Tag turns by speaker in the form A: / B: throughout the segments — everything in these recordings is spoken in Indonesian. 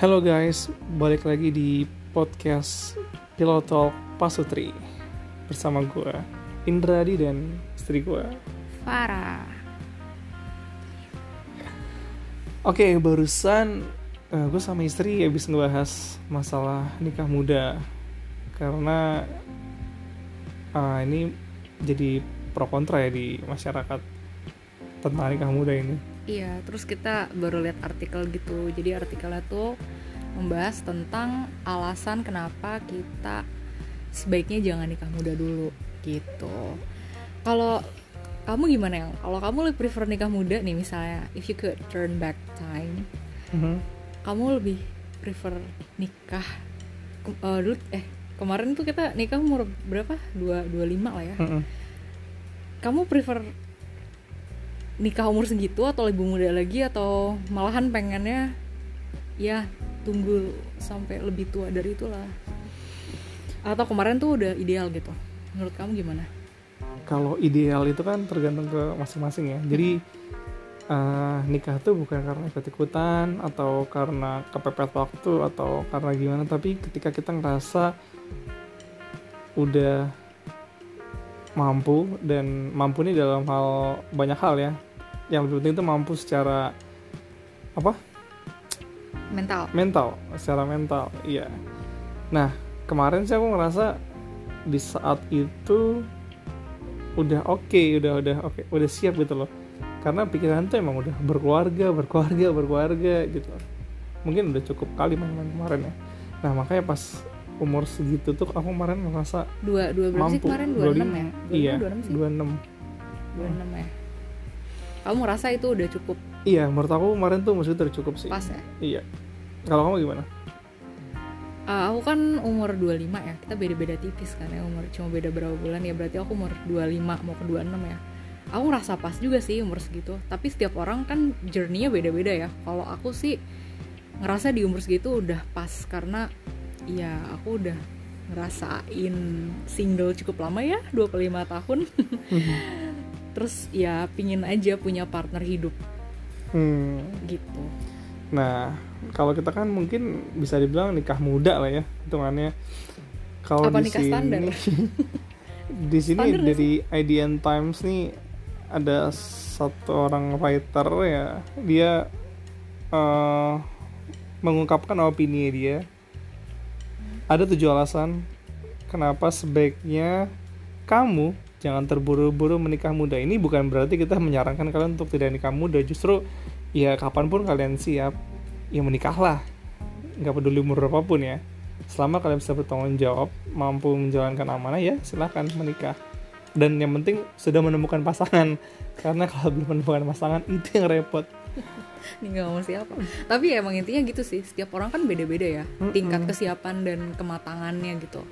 A: Halo guys, balik lagi di podcast Pillow Talk Pasutri bersama gue Indradi dan istri gue.
B: Farah.
A: Oke, barusan uh, gue sama istri habis ngebahas masalah nikah muda karena uh, ini jadi pro kontra ya di masyarakat tentang nikah muda ini.
B: Iya, terus kita baru lihat artikel gitu. Jadi artikelnya tuh membahas tentang alasan kenapa kita sebaiknya jangan nikah muda dulu gitu. Kalau kamu gimana ya? Kalau kamu lebih prefer nikah muda nih misalnya, if you could turn back time,
A: Mhm.
B: kamu lebih prefer nikah ke- eh, dulu eh kemarin tuh kita nikah umur berapa? Dua dua lima lah ya.
A: Mhm.
B: kamu prefer nikah umur segitu atau lebih muda lagi atau malahan pengennya ya tunggu sampai lebih tua dari itulah atau kemarin tuh udah ideal gitu menurut kamu gimana
A: Kalau ideal itu kan tergantung ke masing-masing ya. Jadi eh, nikah tuh bukan karena ikut-ikutan atau karena kepepet waktu atau karena gimana, tapi ketika kita ngerasa udah mampu dan mampu ini dalam hal banyak hal ya. Yang lebih penting itu mampu secara apa?
B: mental.
A: Mental secara mental iya. Nah kemarin sih aku ngerasa di saat itu udah oke udah udah oke udah siap gitu loh. Karena pikiran tuh emang udah berkeluarga berkeluarga berkeluarga gitu. Mungkin udah cukup kali main-main kemarin ya. Nah makanya pas umur segitu tuh aku kemarin merasa
B: dua dua berapa sih kemarin? Dua enam ya?
A: Iya
B: dua enam sih?
A: 26
B: dua enam ya kamu ngerasa itu udah cukup?
A: Iya menurut aku kemarin tuh maksudnya udah cukup sih.
B: Pas ya?
A: Iya. Kalau kamu gimana?
B: Eh, aku kan umur 25 ya. Kita beda-beda tipis kan ya umur cuma beda berapa bulan ya. Berarti aku umur 25 mau ke 26 ya. Aku ngerasa pas juga sih umur segitu. Tapi setiap orang kan journey-nya beda-beda ya. Kalau aku sih ngerasa di umur segitu udah pas karena ya aku udah ngerasain single cukup lama ya 25 tahun terus ya pingin aja punya partner hidup
A: hmm.
B: gitu
A: Nah, kalau kita kan mungkin bisa dibilang nikah muda lah ya hitungannya. Kalau di
B: nikah
A: sini,
B: standar?
A: di sini
B: Standar
A: dari IDN Times nih ada satu orang writer ya, dia eh, mengungkapkan opini dia. Ada tujuh alasan kenapa sebaiknya kamu jangan terburu-buru menikah muda. Ini bukan berarti kita menyarankan kalian untuk tidak nikah muda, justru ya kapan pun kalian siap ya menikahlah. Nggak peduli umur berapapun ya. Selama kalian bisa bertanggung jawab mampu menjalankan amanah ya silahkan menikah. Dan yang penting sudah menemukan pasangan. Karena kalau belum menemukan pasangan itu yang repot.
B: Ini nggak ngomong siapa. Tapi emang intinya gitu sih. Setiap orang kan beda-beda ya. Tingkat kesiapan dan kematangannya gitu.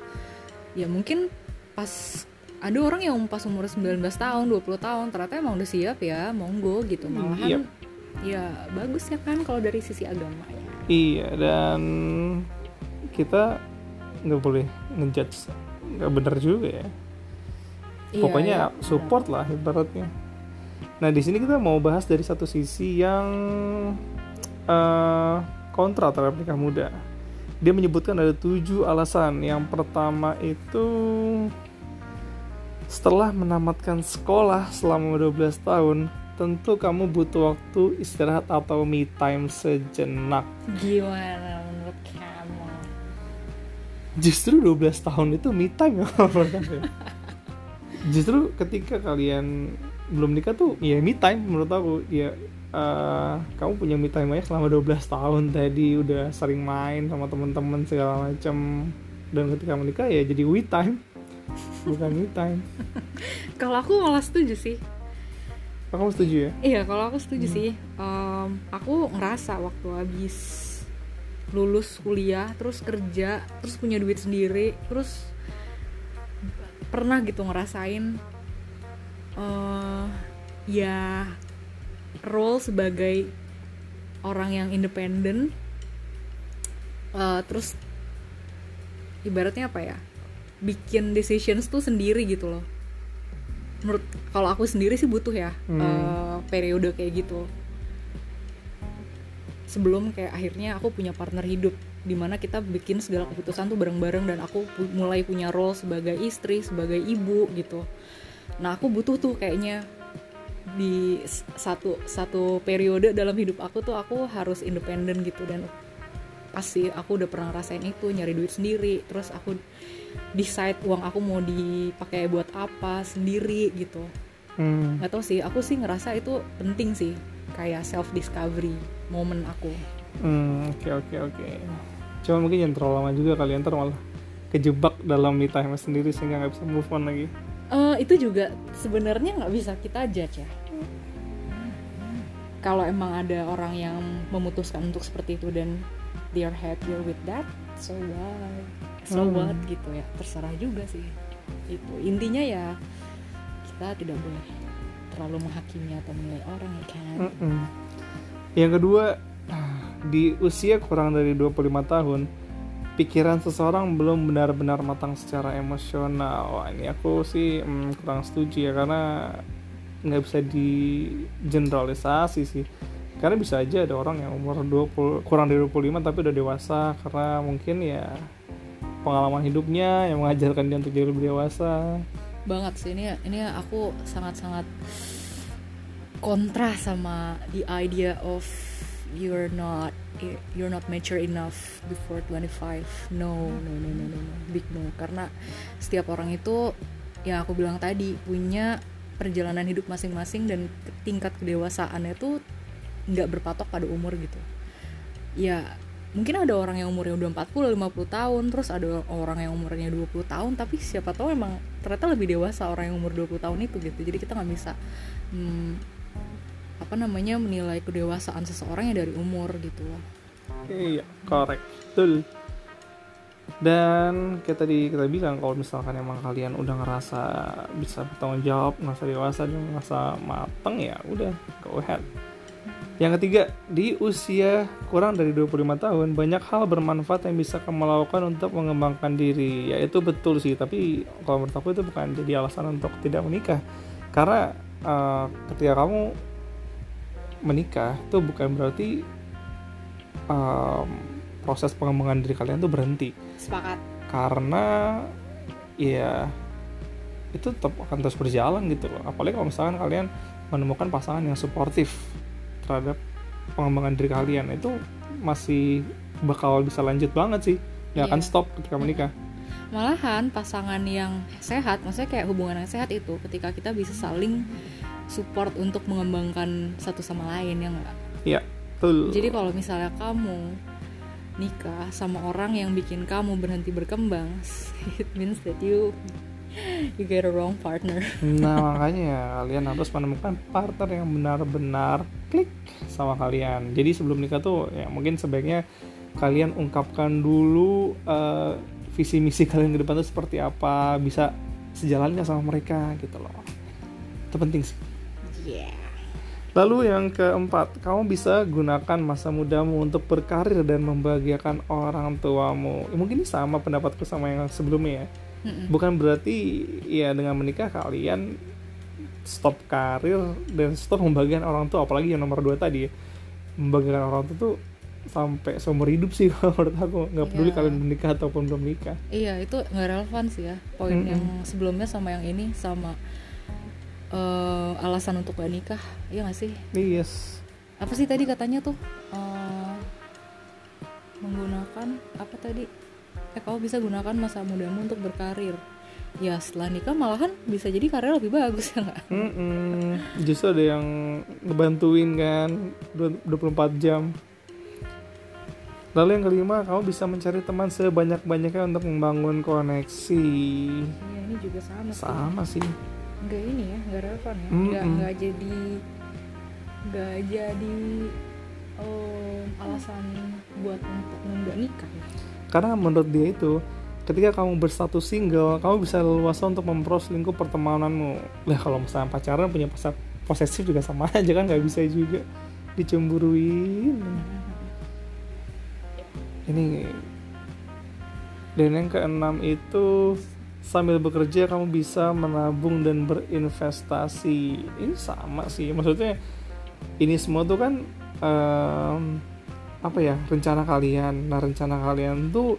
B: Ya mungkin pas ada orang yang pas umur 19 tahun 20 tahun ternyata emang udah siap ya monggo gitu. Malahan
A: Yep.
B: ya bagus ya kan kalau dari sisi agama ya.
A: Iya dan kita nggak boleh ngejudge nggak bener juga ya.
B: Iya,
A: pokoknya
B: iya,
A: support lah ibaratnya. Nah di sini kita mau bahas dari satu sisi yang eh, kontra terhadap nikah muda. Dia menyebutkan ada tujuh alasan. Yang pertama itu setelah menamatkan sekolah selama 12 tahun tentu kamu butuh waktu istirahat atau me time sejenak.
B: Gimana menurut kamu?
A: Justru 12 tahun itu me time ya. Justru ketika kalian belum nikah tuh ya me time menurut aku. Ya eh, kamu punya me time aja selama 12 tahun. Tadi udah sering main sama teman-teman segala macam. Dan ketika menikah ya jadi we time bukan me time.
B: Kalau aku malah setuju sih.
A: Kamu setuju ya?
B: Iya, kalau aku setuju sih. Em, aku ngerasa waktu habis lulus kuliah, terus kerja, terus punya duit sendiri, terus pernah gitu ngerasain eh ya role sebagai orang yang independen, Eh, terus ibaratnya apa ya? Bikin decisions tuh sendiri gitu loh. Menurut kalau aku sendiri sih butuh ya
A: Hmm.
B: eh, periode kayak gitu. Sebelum kayak akhirnya aku punya partner hidup di mana kita bikin segala keputusan tuh bareng-bareng dan aku pu- mulai punya role sebagai istri sebagai ibu gitu. Nah aku butuh tuh kayaknya di satu satu periode dalam hidup aku tuh aku harus independen gitu dan pasti aku udah pernah rasain itu nyari duit sendiri terus aku decide uang aku mau dipakai buat apa sendiri gitu
A: Hmm.
B: nggak tahu sih aku sih ngerasa itu penting sih kayak self discovery momen aku
A: Hmm, oke oke oke. Cuma mungkin jangan terlalu lama juga kalian ntar malah kejebak dalam me time sendiri sehingga nggak bisa move on lagi.
B: Eh, itu juga sebenarnya nggak bisa kita judge ya kalau emang ada orang yang memutuskan untuk seperti itu dan are happier with that so what so
A: Hmm.
B: what gitu ya terserah juga sih itu intinya ya kita tidak boleh terlalu menghakimi atau menilai orang ya kan
A: Mm-mm. Yang kedua, di usia kurang dari 25 tahun, pikiran seseorang belum benar-benar matang secara emosional. Wah, ini aku sih mm, kurang setuju ya karena nggak bisa di generalisasi sih. Karena bisa aja ada orang yang umur 20 kurang dari 25 tapi udah dewasa karena mungkin ya pengalaman hidupnya yang mengajarkan dia untuk jadi lebih dewasa.
B: banget sih ini ini aku sangat-sangat kontra sama the idea of you're not you're not mature enough before 25 no no no no no, no. big no karena setiap orang itu yang aku bilang tadi punya perjalanan hidup masing-masing dan tingkat kedewasaannya tuh nggak berpatok pada umur gitu ya mungkin ada orang yang umurnya udah 40 50 tahun terus ada orang yang umurnya 20 tahun tapi siapa tahu emang ternyata lebih dewasa orang yang umur 20 tahun itu gitu jadi kita nggak bisa hmm, apa namanya menilai kedewasaan seseorang ya dari umur gitu loh
A: Iya, correct. Betul. Dan kayak tadi kita bilang kalau misalkan emang kalian udah ngerasa bisa bertanggung jawab, ngerasa dewasa dan ngerasa mateng ya udah go ahead. Yang ketiga, di usia kurang dari 25 tahun, banyak hal bermanfaat yang bisa kamu lakukan untuk mengembangkan diri. Ya itu betul sih, tapi kalau menurut aku itu bukan jadi alasan untuk tidak menikah. Karena eh, ketika kamu menikah, itu bukan berarti em, proses pengembangan diri kalian tuh berhenti
B: sepakat
A: karena ya itu tetap akan terus berjalan gitu loh apalagi kalau misalkan kalian menemukan pasangan yang suportif terhadap pengembangan diri kalian itu masih bakal bisa lanjut banget sih. Nggak akan
B: Iya.
A: stop ketika menikah.
B: Malahan pasangan yang sehat maksudnya kayak hubungan yang sehat itu ketika kita bisa saling support untuk mengembangkan satu sama lain ya nggak?
A: Iya betul.
B: Jadi kalau misalnya kamu nikah sama orang yang bikin kamu berhenti berkembang, it means that you you get a wrong partner.
A: Nah makanya kalian harus menemukan partner yang benar-benar klik sama kalian. Jadi sebelum nikah tuh ya mungkin sebaiknya kalian ungkapkan dulu eh, visi misi kalian ke depan tuh seperti apa, bisa sejalannya sama mereka gitu loh. Itu penting sih.
B: Yeah.
A: Lalu yang keempat, kamu bisa gunakan masa mudamu untuk berkarir dan membahagiakan orang tuamu. Ya, mungkin ini sama pendapatku sama yang sebelumnya ya
B: Mm-mm.
A: bukan berarti ya dengan menikah kalian stop karir dan stop membagikan orang tua apalagi yang nomor dua tadi ya. membagikan orang tua tuh sampai seumur hidup sih kalau menurut aku nggak peduli
B: Iya.
A: kalian menikah ataupun belum nikah
B: Iya itu nggak relevan sih ya poin yang sebelumnya sama yang ini sama eh, alasan untuk gak nikah, iya gak sih?
A: yes
B: Apa sih tadi katanya tuh Eh, menggunakan apa tadi? Eh kamu bisa gunakan masa mudamu untuk berkarir. Ya setelah nikah malahan bisa jadi karir lebih bagus ya nggak?
A: Mm-mm. justru ada yang ngebantuin kan dua- 24 jam lalu yang kelima kamu bisa mencari teman sebanyak-banyaknya untuk membangun koneksi
B: Iya ini juga sama sih.
A: sama sih
B: Nggak ini ya, nggak relevan ya.
A: Mm-mm.
B: Nggak nggak jadi nggak jadi em, alasan buat untuk nggak nikah. ya.
A: Karena menurut dia itu ketika kamu berstatus single, kamu bisa leluasa untuk memproses lingkup pertemananmu. Lah kalau misalnya pacaran punya pos- posesif juga sama aja kan nggak bisa juga dicemburuin. Ini dan yang keenam itu sambil bekerja kamu bisa menabung dan berinvestasi. Ini sama sih, maksudnya ini semua tuh kan em, apa ya rencana kalian. Nah rencana kalian tuh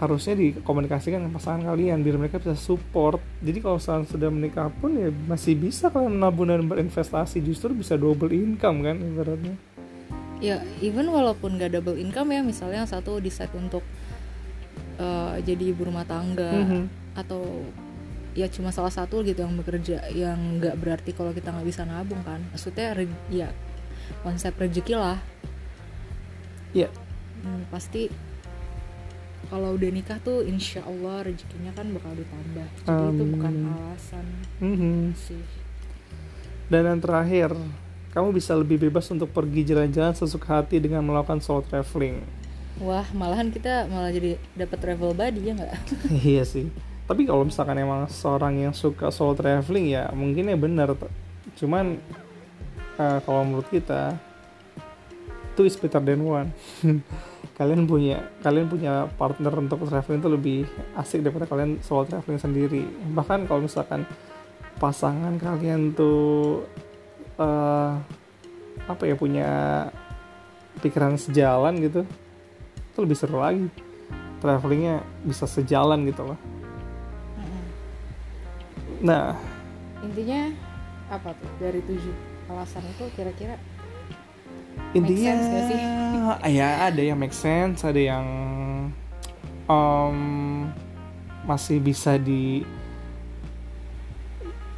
A: harusnya dikomunikasikan dengan pasangan kalian biar mereka bisa support. Jadi kalau misalnya sudah menikah pun ya masih bisa kalian menabung dan berinvestasi. Justru bisa double income kan ibaratnya.
B: Ya even walaupun gak double income ya misalnya yang satu decide untuk uh, jadi ibu rumah tangga
A: Mhm.
B: atau ya cuma salah satu gitu yang bekerja yang nggak berarti kalau kita nggak bisa nabung kan. Maksudnya ya konsep rezeki lah
A: Iya.
B: Hmm, pasti kalau udah nikah tuh insya Allah rezekinya kan bakal ditambah jadi itu bukan alasan
A: Mhm.
B: sih
A: Dan yang terakhir, kamu bisa lebih bebas untuk pergi jalan-jalan sesuka hati dengan melakukan solo traveling.
B: wah malahan kita malah jadi dapat travel buddy ya nggak
A: iya sih. Tapi kalau misalkan emang seorang yang suka solo traveling ya mungkin ya benar. Cuman eh, kalau menurut kita itu is better than one. kalian punya kalian punya partner untuk traveling itu lebih asik daripada kalian solo traveling sendiri. Bahkan kalau misalkan pasangan kalian tuh eh, apa ya punya pikiran sejalan gitu itu lebih seru lagi. Travelingnya bisa sejalan gitu loh. Nah.
B: Intinya apa tuh? Dari tujuh alasan itu kira-kira
A: intinya
B: sih?
A: ya ada yang make sense ada yang um, masih bisa di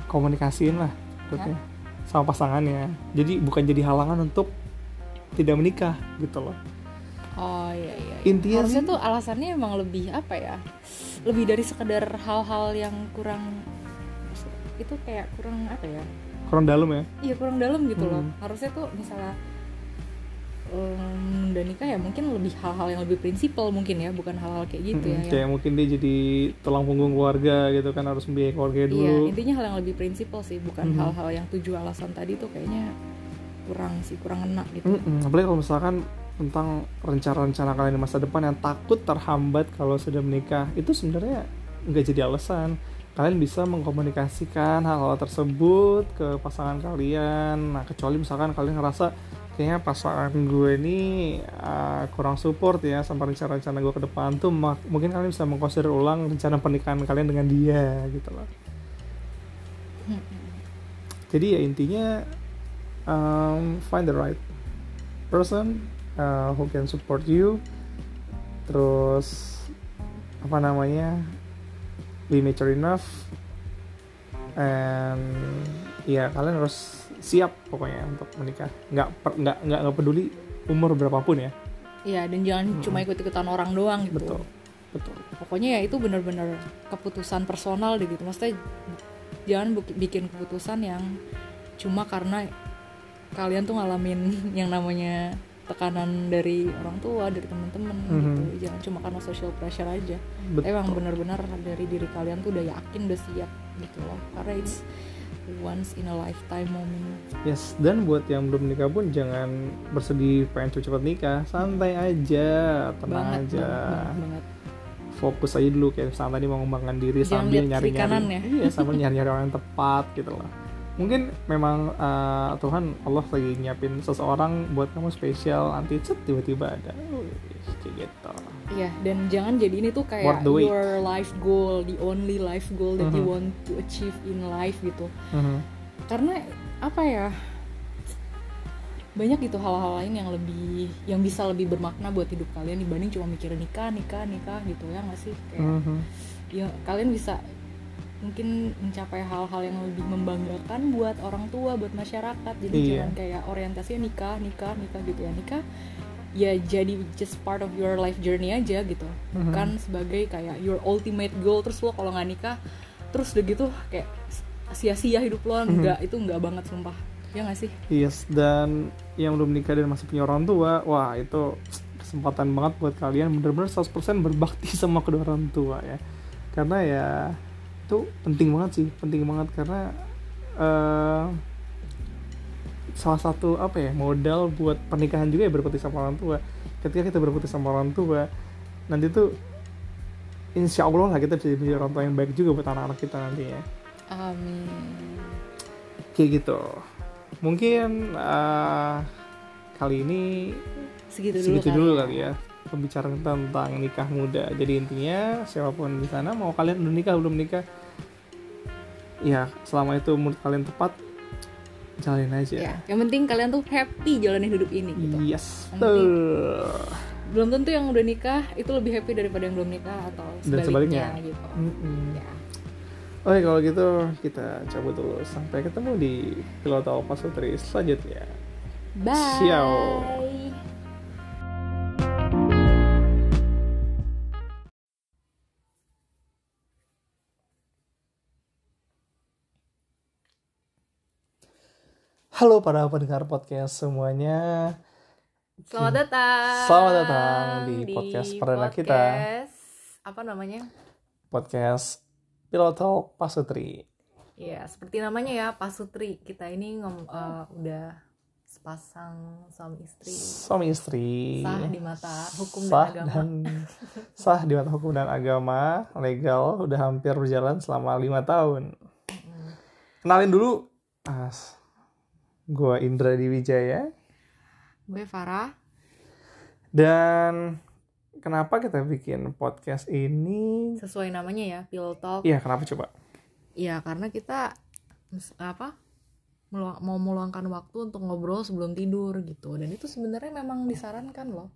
A: komunikasiin lah maksudnya sama pasangannya jadi bukan jadi halangan untuk tidak menikah gitu loh
B: Oh iya iya. iya.
A: Intinya
B: harusnya
A: sih-
B: tuh alasannya emang lebih apa ya? Lebih dari sekedar hal-hal yang kurang itu kayak kurang apa ya?
A: kurang dalam ya
B: Iya kurang dalam gitu loh.
A: Hmm.
B: Harusnya tuh misalnya um, udah nikah ya mungkin lebih hal-hal yang lebih prinsipal mungkin ya, bukan hal-hal kayak gitu ya.
A: Mm-mm,
B: yang-
A: kayak mungkin dia jadi tulang punggung keluarga gitu kan harus membiayai keluarga
B: Iya,
A: dulu
B: intinya hal yang lebih prinsipal sih, bukan
A: Mhm.
B: hal-hal yang tujuh alasan tadi tuh kayaknya kurang sih, kurang enak gitu.
A: Mm-mm, apalagi kalau misalkan tentang rencana-rencana kalian di masa depan yang takut terhambat kalau sudah menikah itu sebenarnya nggak jadi alasan kalian bisa mengkomunikasikan hal-hal tersebut ke pasangan kalian nah kecuali misalkan kalian ngerasa kayaknya pasangan gue ini uh, kurang support ya sama rencana-rencana gue ke depan. Tuh mak- mungkin kalian bisa mengkonsider ulang rencana pernikahan kalian dengan dia gitu loh. Jadi ya intinya um, find the right person uh, who can support you. Terus apa namanya be mature enough. And ya kalian harus siap pokoknya untuk menikah. Nggak per- nggak nggak nggak peduli umur berapapun ya.
B: Iya, dan jangan cuma ikut-ikutan orang doang gitu.
A: betul betul.
B: Pokoknya ya itu benar-benar keputusan personal deh gitu. Maksudnya jangan bikin keputusan yang cuma karena kalian tuh ngalamin yang namanya tekanan dari orang tua dari teman-teman
A: Mhm.
B: gitu jangan cuma karena social pressure aja.
A: Betul
B: emang benar-benar dari diri kalian tuh udah yakin udah siap gitu loh. Karena it's once in a lifetime moment
A: Yes, dan buat yang belum nikah pun jangan bersedih pengen cepet-cepet nikah, santai aja, tenang
B: banget,
A: aja,
B: banget, banget, banget.
A: fokus aja dulu kayak misalnya tadi mau mengembangkan diri
B: Jangan
A: sambil nyari-nyari,
B: ya.
A: iya sambil nyari-nyari orang yang tepat gitu loh. Mungkin memang uh, Tuhan Allah lagi nyiapin seseorang buat kamu spesial, nanti cet tiba-tiba ada, kayak gitu.
B: Iya, dan jangan jadi ini tuh kayak your life goal, the only life goal that you
A: Mhm.
B: want to achieve in life gitu.
A: Mhm.
B: Karena apa ya? Banyak gitu hal-hal lain yang lebih yang bisa lebih bermakna buat hidup kalian dibanding cuma mikirin nikah, nikah, nikah gitu ya nggak sih? Kayak
A: Mhm.
B: ya kalian bisa mungkin mencapai hal-hal yang lebih membanggakan buat orang tua, buat masyarakat. Jadi
A: Iya.
B: jangan kayak orientasinya nikah, nikah, nikah gitu ya. Nikah ya jadi just part of your life journey aja gitu.
A: Mhm.
B: Bukan sebagai kayak your ultimate goal terus lo kalau nggak nikah terus udah gitu kayak sia-sia hidup lo
A: Mhm.
B: enggak itu enggak banget sumpah. Ya nggak sih?
A: Yes, dan yang belum nikah dan masih punya orang tua, wah itu kesempatan banget buat kalian bener-bener 100% berbakti sama kedua orang tua ya. Karena ya itu penting banget sih, penting banget karena eh salah satu apa ya modal buat pernikahan juga ya berbakti sama orang tua. Ketika kita berbakti sama orang tua, nanti tuh insya Allah lah kita bisa jadi orang tua yang baik juga buat anak-anak kita nantinya
B: Amin.
A: kayak gitu mungkin eh, kali ini
B: segitu dulu
A: segitu
B: kali
A: dulu
B: ya.
A: kali ya pembicaraan tentang nikah muda. Jadi intinya siapa pun di sana mau kalian udah nikah belum nikah, ya selama itu menurut kalian tepat jalanin aja.
B: ya yang penting kalian tuh happy jalanin hidup ini gitu
A: Yes, betul.
B: belum tentu yang udah nikah itu lebih happy daripada yang belum nikah atau
A: Dan
B: sebaliknya,
A: sebaliknya.
B: gitu
A: Mm-mm.
B: ya
A: Oke kalau gitu kita cabut dulu sampai ketemu di Pilotol Pasutri selanjutnya.
B: bye
A: Ciao. Halo para pendengar podcast semuanya.
B: selamat datang
A: Selamat datang di podcast perdana kita.
B: podcast- apa namanya?
A: Podcast Pilot Talk Pasutri.
B: ya seperti namanya ya Pasutri. Kita ini ngom eh, udah sepasang suami istri.
A: Suami istri.
B: sah di mata hukum
A: sah
B: dan agama.
A: dan sah di mata hukum dan agama legal udah hampir berjalan selama lima tahun. Kenalin dulu. As gue Indra Diwijaya.
B: Gue Farah.
A: Dan kenapa kita bikin podcast ini?
B: Sesuai namanya ya Pillow Talk.
A: Iya kenapa coba?
B: Ya karena kita apa mau meluangkan waktu untuk ngobrol sebelum tidur gitu. Dan itu sebenarnya memang disarankan loh.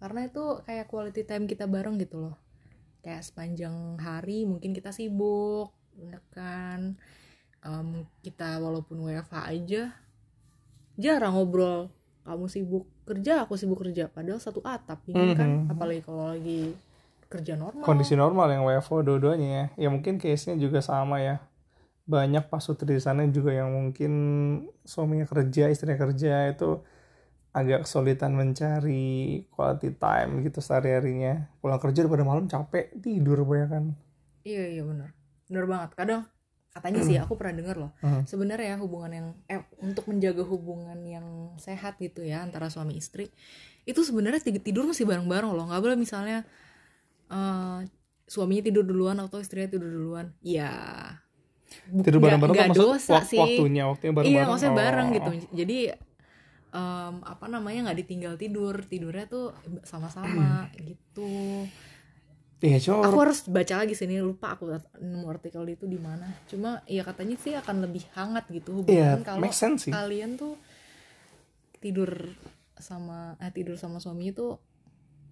B: Karena itu kayak quality time kita bareng gitu loh. Kayak sepanjang hari mungkin kita sibuk kan? Em, kita walaupun WFH aja jarang ngobrol. Kamu sibuk kerja aku sibuk kerja. Padahal satu atap ini kan.
A: Mhm.
B: apalagi kalau lagi kerja normal.
A: Kondisi normal yang WFO dua-duanya ya. Ya mungkin case-nya juga sama ya. Banyak pasutri di sana juga yang mungkin suaminya kerja istrinya kerja itu agak kesulitan mencari quality time gitu sehari-harinya. Pulang kerja udah pada malam capek tidur banyak kan.
B: Iya iya benar, benar banget. Kadang katanya sih aku pernah dengar loh.
A: Hmm.
B: Sebenarnya hubungan yang eh untuk menjaga hubungan yang sehat gitu ya antara suami istri itu sebenarnya ti- tidur masih bareng-bareng loh. Nggak boleh misalnya eh suaminya tidur duluan atau istrinya tidur duluan. Ya
A: tidur bareng-bareng
B: nggak dosa
A: wak-
B: sih.
A: waktunya waktunya bareng-bareng
B: Iya maksudnya bareng
A: Oh.
B: gitu. Jadi em, apa namanya nggak ditinggal tidur tidurnya tuh sama-sama gitu
A: iya cuma
B: aku harus baca lagi sini lupa aku nemu artikel itu di mana. Cuma ya katanya sih akan lebih hangat gitu hubungan kalau
A: sense sih.
B: kalian tuh tidur sama eh tidur sama suami itu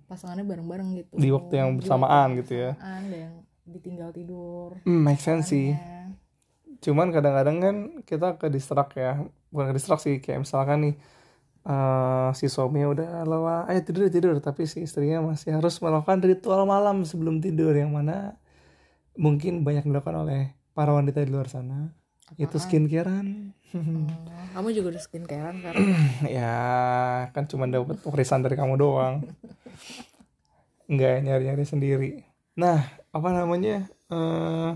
B: pasangannya bareng-bareng gitu.
A: Di waktu yang bersamaan
B: waktu
A: gitu ya.
B: bersamaan, ada yang ditinggal tidur.
A: Hmm, make sense sih. Cuman kadang-kadang kan kita ke distract ya. Bukan ke distract sih kayak misalkan nih eh, si suaminya udah lelah. Ayo tidur tidur. Tapi si istrinya masih harus melakukan ritual malam sebelum tidur. Yang mana mungkin banyak dilakukan oleh para wanita di luar sana. Itu skincarean.
B: Hmm, kamu juga udah skincarean kan
A: ya kan cuma dapat warisan dari kamu doang. Nggak nyari-nyari sendiri. Nah apa namanya? Eh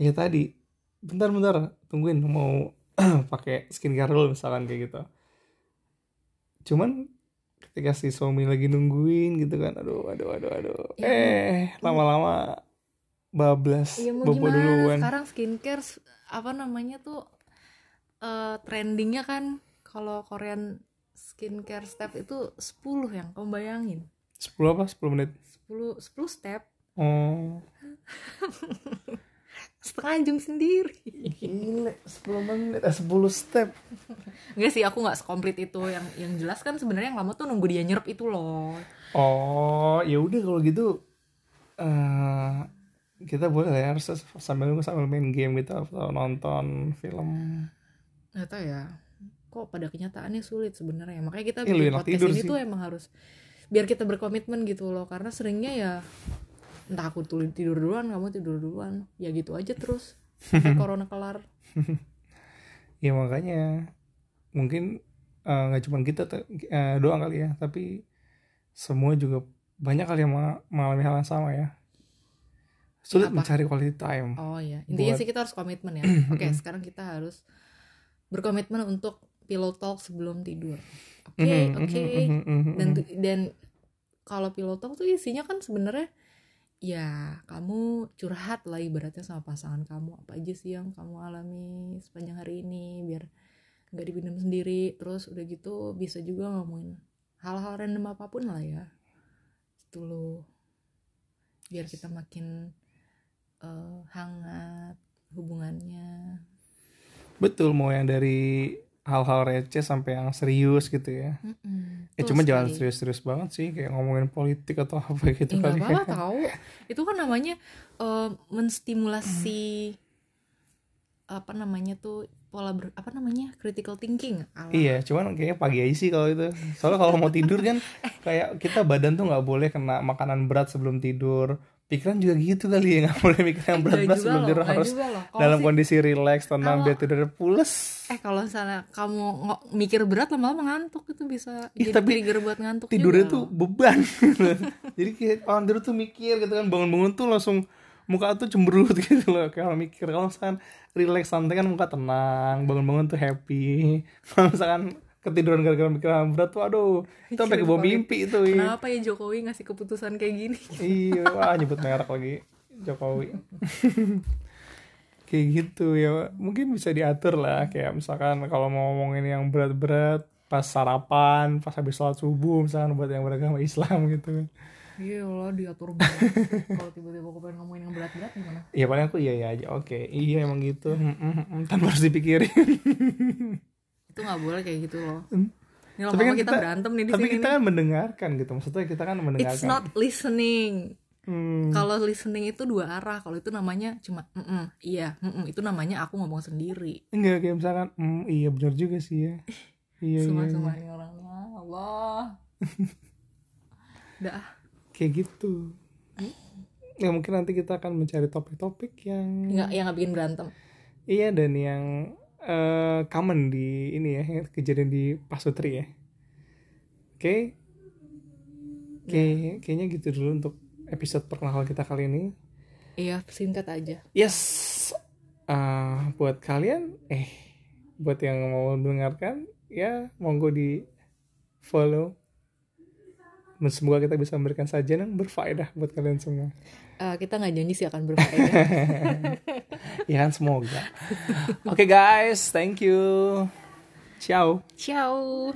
A: ya tadi. Bentar-bentar tungguin. Mau pakai skincare dulu misalkan kayak gitu cuman ketika si suami lagi nungguin gitu kan aduh aduh aduh aduh.
B: Ya,
A: eh lama-lama bablas
B: mau
A: bobo
B: gimana?
A: duluan.
B: Sekarang skincare apa namanya tuh eh, trendingnya kan kalau Korean skincare step itu 10 yang kamu bayangin.
A: 10 apa? 10 menit?
B: 10 10 step.
A: Oh
B: setengah jam sendiri.
A: Gile 10 menit eh 10 step.
B: Enggak sih aku nggak sekomplit itu. Yang yang jelas kan sebenarnya yang lama tuh nunggu dia nyerap itu loh.
A: Oh, ya udah kalau gitu eh kita boleh ya harus sambil sambil main game gitu atau nonton film.
B: nggak tahu ya. Kok pada kenyataannya sulit sebenarnya. Makanya kita bikin podcast ini
A: sih.
B: tuh emang harus biar kita berkomitmen gitu loh. Karena seringnya ya entah aku tidur duluan kamu tidur duluan ya gitu aja terus sampai corona kelar
A: Ya makanya mungkin eh, nggak cuma kita eh, doang kali ya, tapi semua juga banyak kali yang mengalami hal yang sama ya. Sulit
B: apa?
A: mencari quality time.
B: oh iya intinya
A: Buat-
B: sih kita harus komitmen ya oke sekarang kita harus berkomitmen untuk pillow talk sebelum tidur oke
A: Mhm,
B: oke
A: mhm, mhm, mhm,
B: dan dan kalau pillow talk tuh isinya kan sebenarnya ya kamu curhat lah ibaratnya sama pasangan kamu. Apa aja sih yang kamu alami sepanjang hari ini biar nggak dipendam sendiri. Terus udah gitu bisa juga ngomongin hal-hal random apa pun lah ya. Itu loh. Biar kita makin eh, hangat hubungannya.
A: Betul mau yang dari hal-hal receh sampai yang serius gitu ya ya
B: Betul
A: cuma jangan serius-serius banget sih kayak ngomongin politik atau apa gitu
B: nggak
A: kali
B: apa-apa
A: ya.
B: tahu itu kan namanya eh, menstimulasi apa namanya tuh pola ber, apa namanya critical thinking Alah.
A: Iya, cuman kayaknya pagi aja sih kalau itu. Soalnya kalau mau tidur kan kayak kita badan tuh nggak boleh kena makanan berat sebelum tidur. Pikiran juga gitu kali ya, nggak boleh mikir yang
B: Nggak
A: berat-berat sebelum tidur
B: nggak
A: harus dalam
B: sih-
A: kondisi relax, tenang, biar tidurnya pules.
B: eh kalau misalnya kamu ngo- mikir berat lama-lama ngantuk itu bisa
A: Ih,
B: jadi
A: tapi
B: trigger buat ngantuk
A: Tidurnya
B: juga
A: tuh
B: loh.
A: beban. Jadi kayak orang tidur tuh mikir gitu kan, bangun-bangun tuh langsung muka tuh cemberut gitu loh kalau mikir kalau misalkan relax santai kan muka tenang bangun-bangun tuh happy kalau misalkan ketiduran gara-gara mikiran berat tuh aduh itu sampai ke bawah mimpi itu iya.
B: kenapa ya Jokowi ngasih keputusan kayak gini?
A: Iya wah nyebut merek lagi Jokowi. Kayak gitu ya. Mungkin bisa diatur lah kayak misalkan kalau mau ngomongin yang berat-berat pas sarapan pas habis sholat subuh misalkan buat yang beragama Islam gitu. Kan
B: iya lah diatur banget kalau tiba-tiba aku pengen ngomongin yang berat-berat gimana?
A: Iya paling aku iya iya aja oke. Iya emang gitu. Tanpa harus dipikirin
B: itu nggak boleh kayak gitu loh.
A: Hmm.
B: ini
A: tapi kan
B: kita,
A: kita
B: berantem nih di
A: tapi
B: sini
A: kita
B: nih.
A: kan mendengarkan gitu. Maksudnya kita kan mendengarkan.
B: It's not listening.
A: Hmm.
B: kalau listening itu dua arah. Kalau itu namanya cuma mm iya mm itu namanya aku ngomong sendiri.
A: Enggak kayak misalkan mm, iya benar juga sih ya. Iya iya,
B: semua
A: iya.
B: semua ini orangnya Allah. Udah ah.
A: kayak gitu. Ya mungkin nanti kita akan mencari topik-topik yang
B: nggak yang nggak bikin berantem.
A: Iya dan yang eh, common di ini ya kejadian di Pasutri ya. Oke. Oke kayaknya gitu dulu untuk episode perkenalan kita kali ini.
B: Iya singkat aja.
A: Yes. Eh, buat kalian eh buat yang mau mendengarkan ya monggo di follow. Semoga kita bisa memberikan sajian yang berfaedah buat kalian semua
B: Eh, kita nggak janji sih akan berfaedah
A: ya kan semoga. Oke guys. Thank you. Ciao.
B: Ciao